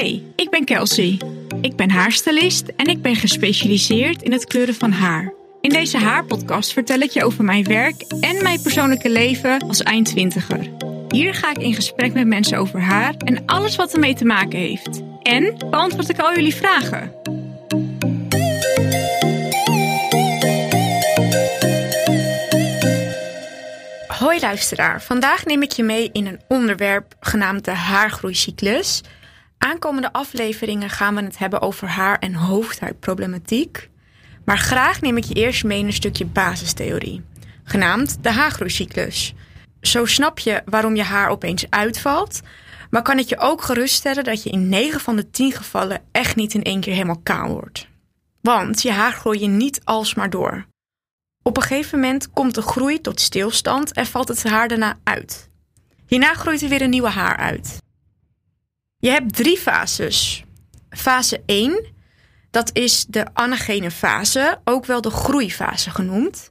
Hey, ik ben Kelsey. Ik ben haarstylist en ik ben gespecialiseerd in het kleuren van haar. In deze haarpodcast vertel ik je over mijn werk en mijn persoonlijke leven als eindtwintiger. Hier ga ik in gesprek met mensen over haar en alles wat ermee te maken heeft. En beantwoord ik al jullie vragen. Hoi luisteraar, vandaag neem ik je mee in een onderwerp genaamd de haargroeicyclus. Aankomende afleveringen gaan we het hebben over haar- en hoofdhuidproblematiek. Maar graag neem ik je eerst mee in een stukje basistheorie, genaamd de haargroeicyclus. Zo snap je waarom je haar opeens uitvalt, maar kan ik je ook geruststellen dat je in 9 van de 10 gevallen echt niet in één keer helemaal kaal wordt. Want je haar groei je niet alsmaar door. Op een gegeven moment komt de groei tot stilstand en valt het haar daarna uit. Hierna groeit er weer een nieuwe haar uit. Je hebt drie fases. Fase 1, dat is de anagene fase, ook wel de groeifase genoemd.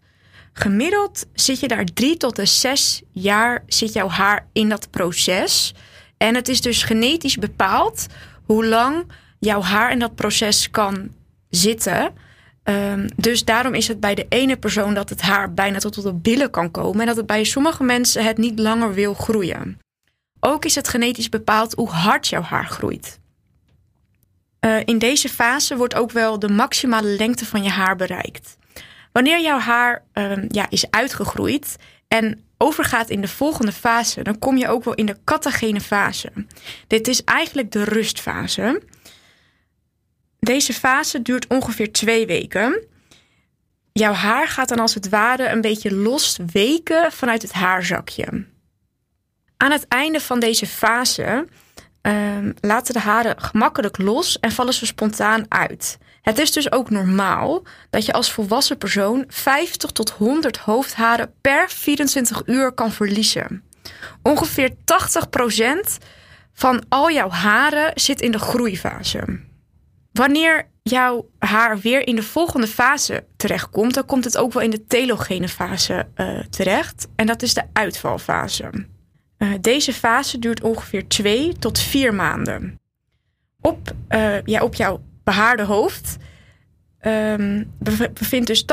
Gemiddeld zit je daar drie tot de zes jaar zit jouw haar in dat proces. En het is dus genetisch bepaald hoe lang jouw haar in dat proces kan zitten. Um, dus daarom is het bij de ene persoon dat het haar bijna tot op de billen kan komen. En dat het bij sommige mensen het niet langer wil groeien. Ook is het genetisch bepaald hoe hard jouw haar groeit. Uh, in deze fase wordt ook wel de maximale lengte van je haar bereikt. Wanneer jouw haar um, ja, is uitgegroeid en overgaat in de volgende fase, dan kom je ook wel in de catagene fase. Dit is eigenlijk de rustfase. Deze fase duurt ongeveer twee weken. Jouw haar gaat dan als het ware een beetje los weken vanuit het haarzakje. Aan het einde van deze fase um, laten de haren gemakkelijk los en vallen ze spontaan uit. Het is dus ook normaal dat je als volwassen persoon 50 tot 100 hoofdharen per 24 uur kan verliezen. Ongeveer 80% van al jouw haren zit in de groeifase. Wanneer jouw haar weer in de volgende fase terechtkomt, dan komt het ook wel in de telogene fase uh, terecht. En dat is de uitvalfase. Uh, deze fase duurt ongeveer 2 tot 4 maanden. Op, uh, ja, op jouw behaarde hoofd um, bevindt dus 80%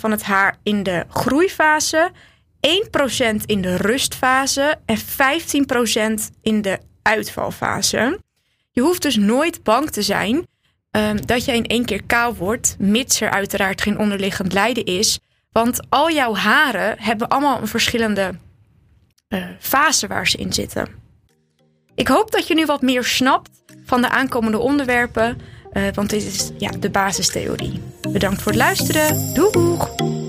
van het haar in de groeifase, 1% in de rustfase en 15% in de uitvalfase. Je hoeft dus nooit bang te zijn um, dat je in één keer kaal wordt, mits er uiteraard geen onderliggend lijden is. Want al jouw haren hebben allemaal een verschillende uh, fase waar ze in zitten. Ik hoop dat je nu wat meer snapt van de aankomende onderwerpen, uh, want dit is ja, de basistheorie. Bedankt voor het luisteren. Doeg!